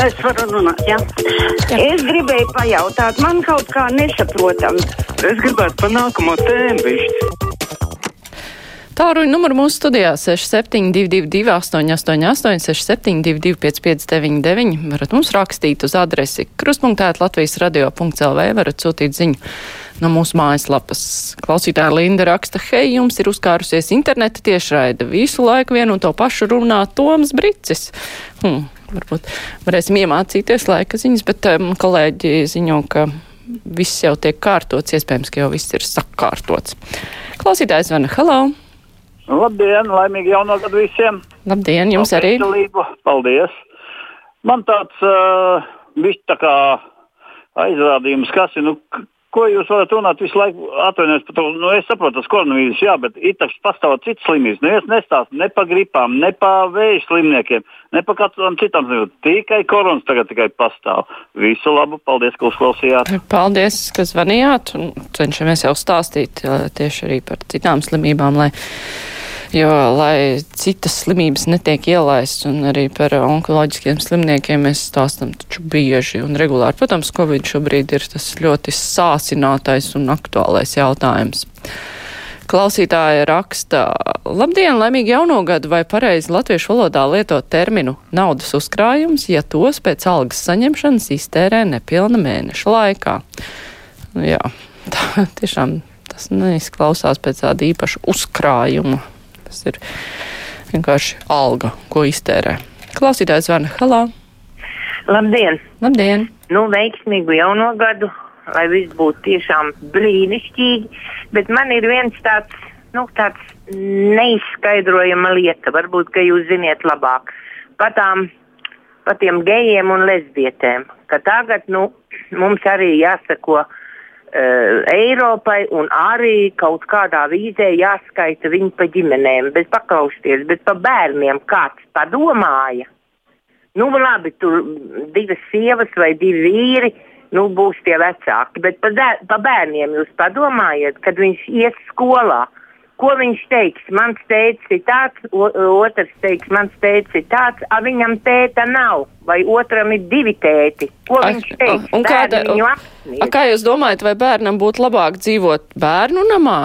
Es varu runāt, jā. jā. Es gribēju pajautāt, man kaut kā nesaprotam. Es gribētu par nākamo tēmu višķi. Tāruņa numuru mūsu studijā 6722, 888, 672, 559, varat mums rakstīt uz adresi krustpunktēt Latvijas radio.lv, varat sūtīt ziņu no mūsu mājaslapas. Klausītāja Linda raksta, hei, jums ir uzkārusies interneta tiešraida, visu laiku vienu un to pašu runā Toms Bricis. Hmm, varbūt varēsim iemācīties laika ziņas, bet um, kolēģi ziņo, ka viss jau tiek kārtots, iespējams, ka jau viss ir sakārtots. Klausītājs Vana, hello! Labdien, laimīgi jauno gadu visiem! Labdien, jums arī! Paldies! Man tāds uh, viss tā kā aizrādījums, kas ir, nu, ko jūs varat runāt visu laiku, atvainojiet par to, nu, es saprotu, tas koronavīrus, jā, bet ir taču pastāv citas slimības. Nu, es nestāstu ne pa gripām, ne pa vēju slimniekiem, ne pa kādām citām slimībām. Tikai koronas tagad tikai pastāv. Visu labu, paldies, ka uzklausījāt. Paldies, ka zvanījāt un cenšamies jau stāstīt tieši arī par citām slimībām, lai jo, lai citas slimības netiek ielaistas, un arī par onkoloģiskiem slimniekiem mēs stāstam taču bieži un regulāri. Protams, Covid šobrīd ir tas ļoti sāsinātais un aktuālais jautājums. Klausītāja raksta, labdien, laimīgi jauno gadu, vai pareizi latviešu valodā lietot terminu naudas uzkrājums, ja tos pēc algas saņemšanas iztērē nepilna mēneša laikā. Nu, jā, tā tiešām tas neizklausās pēc tāda īpaša uzkrājuma Tas ir vienkārši alga, ko iztērē. Klausītājs Vana Halā. Labdien! Labdien! Nu, veiksmīgu jauno gadu, lai viss būtu tiešām brīnišķīgi, bet man ir viens tāds, nu, tāds neizskaidrojama lieta, varbūt, ka jūs ziniet labāk, par tām, par tiem gejiem un lesbietēm, ka tagad, nu, mums arī jāsako uh, Eiropai un arī kaut kādā vīzē jāskaita viņi pa ģimenēm, bet paklausties, bet pa bērniem kāds padomāja. Nu, labi, tur divas sievas vai divi vīri, nu, būs tie vecāki, bet pa, pa bērniem jūs padomājiet, kad viņš ies skolā. Uh, Ko viņš teiks? Mans tēvs ir tāds, otrs teiks, mans tēvs ir tāds, a viņam tēta nav, vai otram ir divi tēti. Ko a, viņš teiks? Un kāda, a, kā jūs domājat, vai bērnam būtu labāk dzīvot bērnu namā?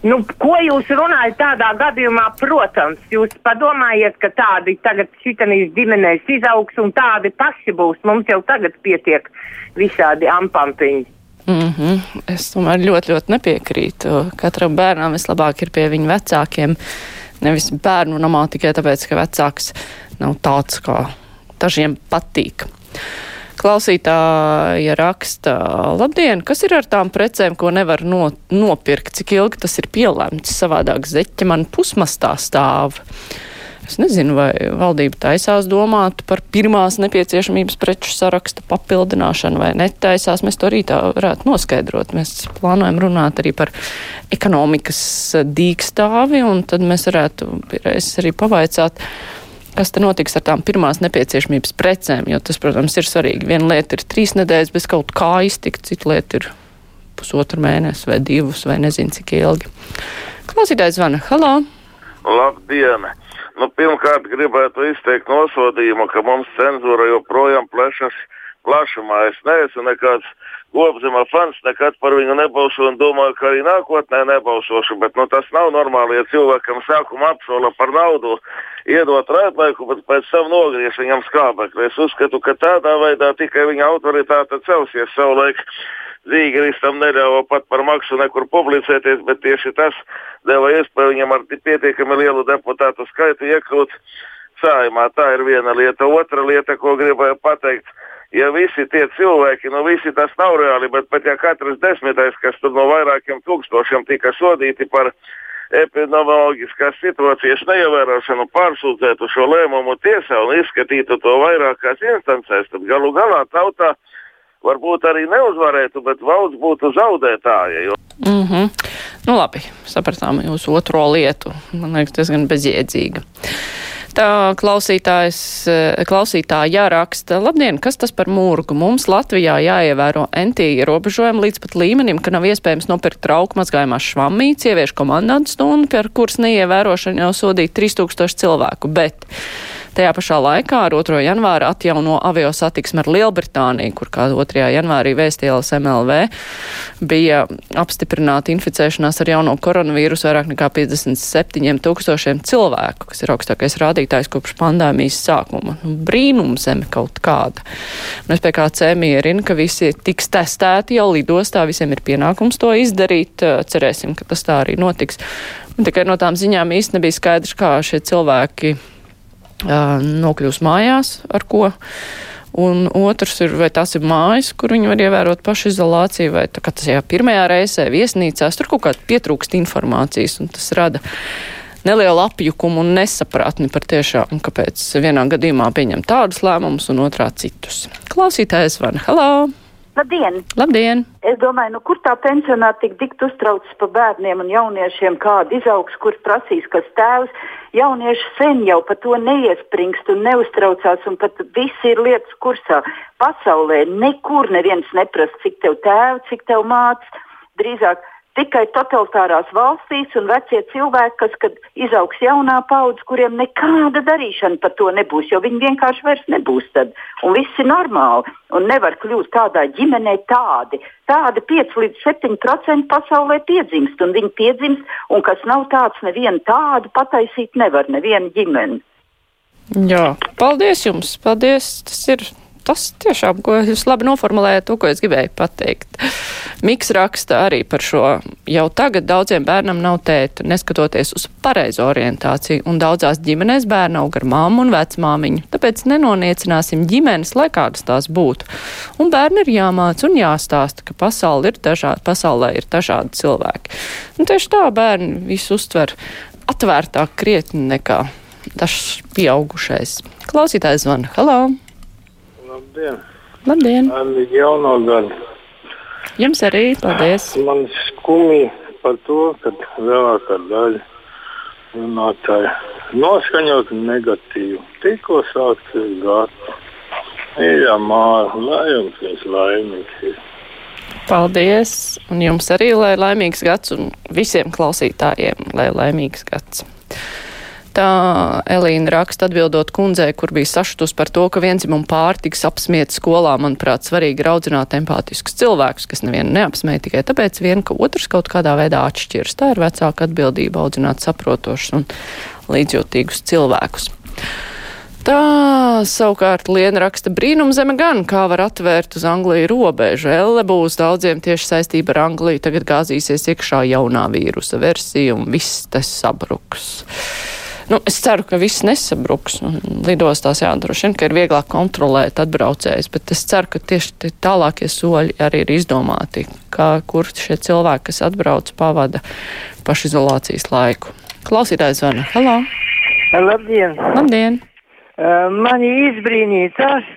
Nu, ko jūs runājat tādā gadījumā? Protams, jūs padomājiet, ka tādi tagad šitanīs ģimenēs izaugs un tādi paši būs. Mums jau tagad pietiek visādi ampampiņi. Mm -hmm. Es tomēr ļoti, ļoti nepiekrītu. Katram bērnam vislabāk ir pie viņa vecākiem, nevis bērnu namā tikai tāpēc, ka vecāks nav tāds, kā dažiem patīk. Klausītāja raksta, labdien, kas ir ar tām precēm, ko nevar no, nopirkt, cik ilgi tas ir pielēmts, savādāk zeķe man pusmastā stāv. Es nezinu, vai valdība taisās domāt par pirmās nepieciešamības preču saraksta papildināšanu vai netaisās. Mēs to rītā varētu noskaidrot. Mēs plānojam runāt arī par ekonomikas dīkstāvi, un tad mēs varētu arī pavaicāt kas te notiks ar tām pirmās nepieciešamības precēm, jo tas, protams, ir svarīgi. Viena lieta ir trīs nedēļas bez kaut kā iztikt, cita lieta ir pusotru mēnesi vai divus vai nezinu cik ilgi. Klausītājs zvana. Halo! Labdien! Nu, pirmkārt, gribētu izteikt nosodījumu, ka mums cenzūra joprojām plešas plašumā. Es neesmu nekāds kopzemā fans, nekad par viņu nebalsoju un domāju, ka arī nākotnē nebalsošu. Bet nu, tas nav normāli, ja cilvēkam sākumā apsola par naudu, iedot rētlaiku, bet pēc tam nogriež viņam skābekli. Es uzskatu, ka tādā veidā tikai viņa autoritāte celsies savulaik. Zīgeris tam neļāva pat par maksu nekur publicēties, bet tieši tas deva iespēju viņam ar pietiekami lielu deputātu skaitu iekļūt sājumā. Tā ir viena lieta. Otra lieta, ko gribēju pateikt, ja visi tie cilvēki, nu visi tas nav reāli, bet pat ja katrs desmitais, kas tur no vairākiem tūkstošiem tika sodīti par epidemioloģiskās situācijas neievērošanu, pārsūdzētu šo lēmumu tiesā un izskatītu to vairākās instancēs, tad galu galā tautā varbūt arī neuzvarētu, bet valsts būtu zaudētāja. Jo... Mm -hmm. Nu, labi, sapratām jūsu otro lietu. Man liekas, diezgan bezjēdzīga. Tā klausītājs, klausītāja raksta, labdien, kas tas par mūrgu? Mums Latvijā jāievēro NT ierobežojumi līdz pat līmenim, ka nav iespējams nopirkt trauku mazgājumā švamīts, ieviešu komandantu stundu, par kuras neievērošanu jau sodīt 3000 cilvēku, bet Tajā pašā laikā ar 2. janvāru atjauno avio satiksmi ar Lielbritāniju, kur kā 2. janvārī vēstījās MLV bija apstiprināta inficēšanās ar jauno koronavīrusu vairāk nekā 57 tūkstošiem cilvēku, kas ir augstākais rādītājs kopš pandēmijas sākuma. Nu, brīnumzeme kaut kāda. Un es pie kā C mierinu, ka visi tiks testēti jau lidostā, visiem ir pienākums to izdarīt. Cerēsim, ka tas tā arī notiks. Un tikai no tām ziņām īsti nebija skaidrs, kā šie cilvēki nokļūs mājās, ar ko. Un otrs ir, vai tās ir mājas, kur viņi var ievērot pašizolāciju, vai tā, tas jau pirmajā reizē viesnīcās, tur kaut kāda pietrūkst informācijas, un tas rada nelielu apjukumu un nesapratni par tiešām, kāpēc vienā gadījumā pieņem tādus lēmumus un otrā citus. Klausītājs van, hello! Labdien! Labdien! Es domāju, nu, kur tā pensionāta tik dikt uztraucas par bērniem un jauniešiem, kāda izaugs, kur prasīs, kas tēvs. Jaunieši sen jau par to neiespringst un neuztraucās, un pat viss ir lietas kursā. Pasaulē nekur neviens neprasa, cik tev tēvs, cik tev māts. Drīzāk tikai totalitārās valstīs un vecie cilvēki, kas, kad izaugs jaunā paudze, kuriem nekāda darīšana par to nebūs, jo viņi vienkārši vairs nebūs tad. Un viss ir normāli un nevar kļūt tādā ģimenē tādi. Tādi 5 līdz 7% pasaulē piedzimst, un viņi piedzimst, un kas nav tāds, nevienu tādu pataisīt nevar, neviena ģimene. Jā, paldies jums, paldies. Tas ir tas tiešām, ko jūs labi noformulējat, to, ko es gribēju pateikt. Miks raksta arī par šo. Jau tagad daudziem bērnam nav tēta, neskatoties uz pareizo orientāciju, un daudzās ģimenēs bērni aug ar māmu un vecmāmiņu. Tāpēc nenoniecināsim ģimenes, lai kādas tās būtu. Un bērni ir jāmāc un jāstāsta, ka pasauli ir dažādi, pasaulē ir dažādi cilvēki. Un tieši tā bērni visu uztver atvērtāk krietni nekā dažs pieaugušais. Klausītājs zvana. Halo! Labdien! Labdien! Ar jauno gadu! Jums arī paldies! Man skumji par to, ka lielākā daļa runātāju noskaņot negatīvu. Tikko sākts gads. Jā, māja, lai jums viss laimīgs ir. Paldies! Un jums arī, lai laimīgs gads, un visiem klausītājiem, lai laimīgs gads. Tā Elīna raksta atbildot kundzei, kur bija sašutus par to, ka vienzimumu pārtiks apsmiet skolā, manuprāt, svarīgi ir audzināt empātiskus cilvēkus, kas nevienu neapsmēja tikai tāpēc vien, ka otrs kaut kādā veidā atšķirs. Tā ir vecāka atbildība audzināt saprotošus un līdzjūtīgus cilvēkus. Tā savukārt Liena raksta brīnumzeme gan, kā var atvērt uz Angliju robežu. Elle būs daudziem tieši saistība ar Angliju, tagad gāzīsies iekšā jaunā vīrusa versija un viss tas sabruks. Nu, es ceru, ka viss nesabruks. Lidostās jādroši vien, ka ir vieglāk kontrolēt atbraucējus, bet es ceru, ka tieši tālākie soļi arī ir izdomāti, kā kur šie cilvēki, kas atbrauc, pavada pašizolācijas laiku. Klausītājs zvana. Halo! Labdien! Labdien! Uh, mani izbrīnīja tas,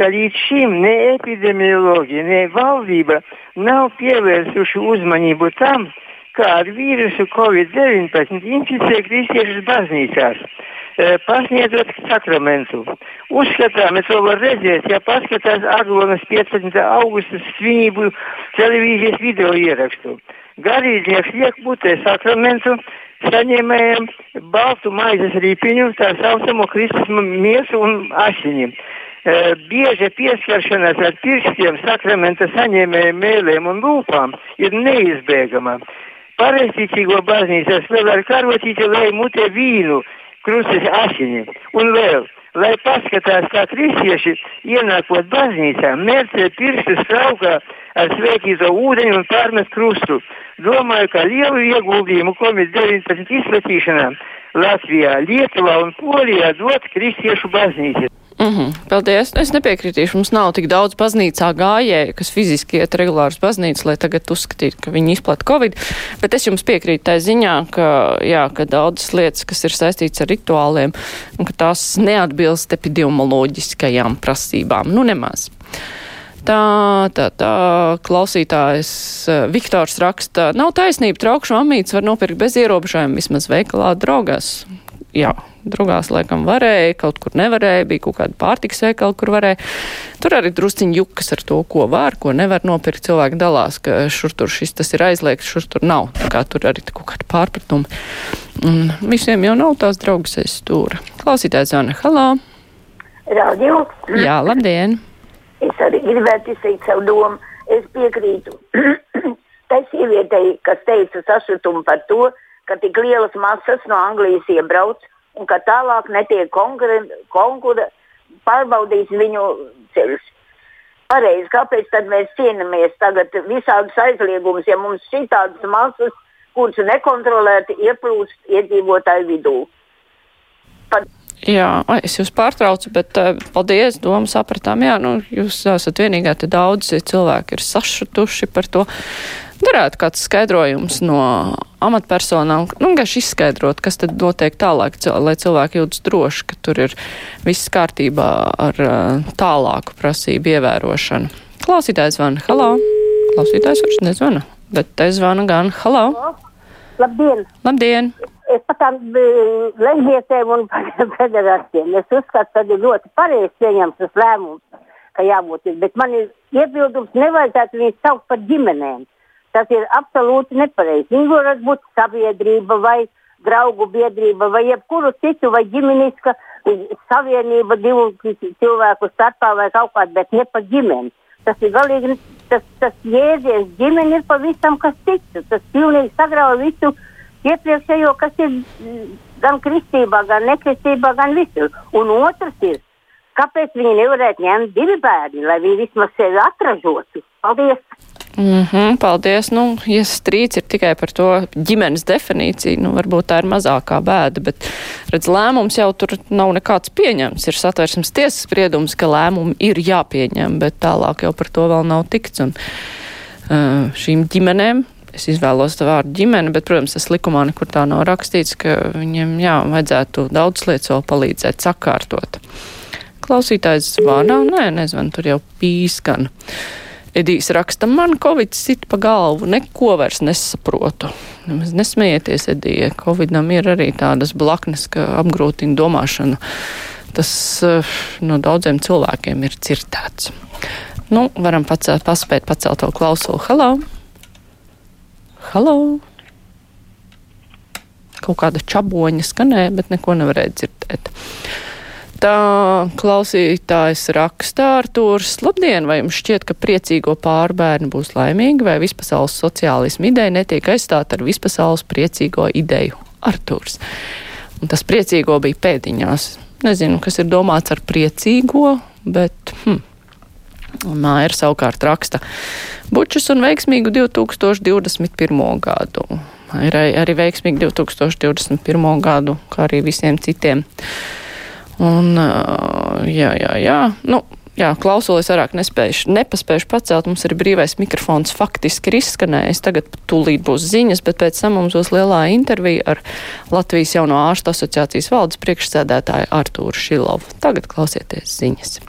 ka līdz šim ne epidemiologi, ne valdība nav pievērsuši uzmanību tam, kā ar vīrusu Covid-19 inficē kristiešus baznīcās, pasniedzot sakramentu. Uzskatām, to var redzēt, ja paskatās Aglonas 15. augustas svinību televīzijas video ierakstu. Garīdznieks liek mutē sakramentu, saņēmējam baltu maizes ripiņu, tā saucamo Kristus miesu un asiņu. Bieža pieskaršanās ar pirkstiem sakramenta saņēmējiem mēlēm un lūpām ir neizbēgama. Pareizticīgo baznīcas vēl ar karotīti, lai mutē vīnu, krustas asiņi. Un vēl, lai paskatās, kā kristieši ienākot baznīcā, mērcē pirkstus traukā ar svētīto ūdeni un pārmet krustu. Domāju, ka lielu ieguldījumu Covid-19 izplatīšanā Latvijā, Lietuvā un Polijā dot kristiešu baznīca. Mm -hmm, paldies. Es nepiekritīšu. Mums nav tik daudz baznīcā gājēju, kas fiziski iet regulāras baznīcas, lai tagad uzskatītu, ka viņi izplata covid. Bet es jums piekrītu tā ziņā, ka, jā, ka daudzas lietas, kas ir saistītas ar rituāliem, ka tās neatbilst epidemioloģiskajām prasībām. Nu, nemaz. Tā, tā, tā klausītājs Viktors raksta, nav taisnība, traukšu amīts var nopirkt bez ierobežojuma, vismaz veikalā draugās. Jā, Drugās laikam varēja, kaut kur nevarēja, bija kaut kāda pārtiks veikala, kur varēja. Tur arī drusciņi jukas ar to, ko var, ko nevar nopirkt. Cilvēki dalās, ka šur tur šis tas ir aizliegts, šur tur nav. Tā kā tur arī kaut kādi pārpratumi. Un visiem jau nav tās draugas aiz stūra. Klausītājs Zana, halā! Radio. Jā, labdien! Es arī gribētu izteikt savu domu. Es piekrītu tai sievietei, kas teica sašutumu par to, ka tik lielas masas no Anglijas iebrauc un ka tālāk netiek konkurē pārbaudījis viņu ceļus. Pareizi, kāpēc tad mēs cienamies tagad visādus aizliegumus, ja mums šitādas masas, kuras nekontrolēti ieplūst iedzīvotāju vidū? Pat Jā, es jūs pārtraucu, bet uh, paldies, domu sapratām. Jā, nu, jūs esat vienīgā, te daudz cilvēki ir sašutuši par to. Darētu kāds skaidrojums no amatpersonām, nu, vienkārši izskaidrot, kas tad notiek tālāk, lai cilvēki jūtas droši, ka tur ir viss kārtībā ar uh, tālāku prasību ievērošanu. Klausītājs zvana, halā. Klausītājs vairs nezvana, bet te zvana gan, halā. Labdien! Labdien! Es par tām lēmējiem un federācijiem. Es uzskatu, ka ir ļoti pareizi pieņemts tas lēmums, ka jābūt. Bet man ir iebildums, nevajadzētu viņus saukt par ģimenēm. Tas ir absolūti nepareizi. Viņi var būt sabiedrība vai draugu biedrība vai jebkuru citu vai ģimeniska savienība divu cilvēku starpā vai kaut kāda, bet ne par ģimeni. Tas ir galīgi, tas, tas jēdziens ģimene ir pavisam kas cits. Tas pilnīgi sagrauj visu iepriekšējo, kas ir gan kristībā, gan nekristībā, gan visur. Un otrs ir, kāpēc viņi nevarētu ņemt divi bērni, lai viņi vismaz sevi atražotu. Paldies! Mm -hmm, paldies. Nu, ja strīds ir tikai par to ģimenes definīciju, nu, varbūt tā ir mazākā bēda, bet, redz, lēmums jau tur nav nekāds pieņems. Ir satversmes tiesas spriedums, ka lēmumi ir jāpieņem, bet tālāk jau par to vēl nav tikts. Un, uh, šīm ģimenēm es izvēlos tā vārdu ģimene, bet, protams, tas likumā nekur tā nav rakstīts, ka viņiem, jā, vajadzētu daudz lietas vēl palīdzēt sakārtot. Klausītājs zvana, nē, nezvan, tur jau pīskan. Edijs raksta, man Covid sit pa galvu, neko vairs nesaprotu. Nemaz nesmējieties, Edija, Covidam ir arī tādas blaknes, ka apgrūtina domāšanu. Tas uh, no daudziem cilvēkiem ir dzirdēts. Nu, varam pacelt, paspēt pacelt to klausulu. Halo! Halo! Kaut kāda čaboņa skanēja, bet neko nevarēja dzirdēt. Tā klausītājs rakstā Artūrs. Labdien, vai jums šķiet, ka priecīgo pārbērni būs laimīgi, vai vispasaules sociālismu ideja netiek aizstāta ar vispasaules priecīgo ideju? Artūrs. Un tas priecīgo bija pēdiņās. Nezinu, kas ir domāts ar priecīgo, bet. Hm. Māja ir savukārt raksta bučus un veiksmīgu 2021. gadu. Ir arī veiksmīgi 2021. gadu, kā arī visiem citiem. Un, jā, jā, jā. Nu, Jā, klausoties vairāk nespējuši, nepaspējuši pacelt, mums ir brīvais mikrofons faktiski ir izskanējis. Tagad tūlīt būs ziņas, bet pēc tam mums būs lielā intervija ar Latvijas jauno ārstu asociācijas valdes priekšsēdētāju Artūru Šilovu. Tagad klausieties ziņas.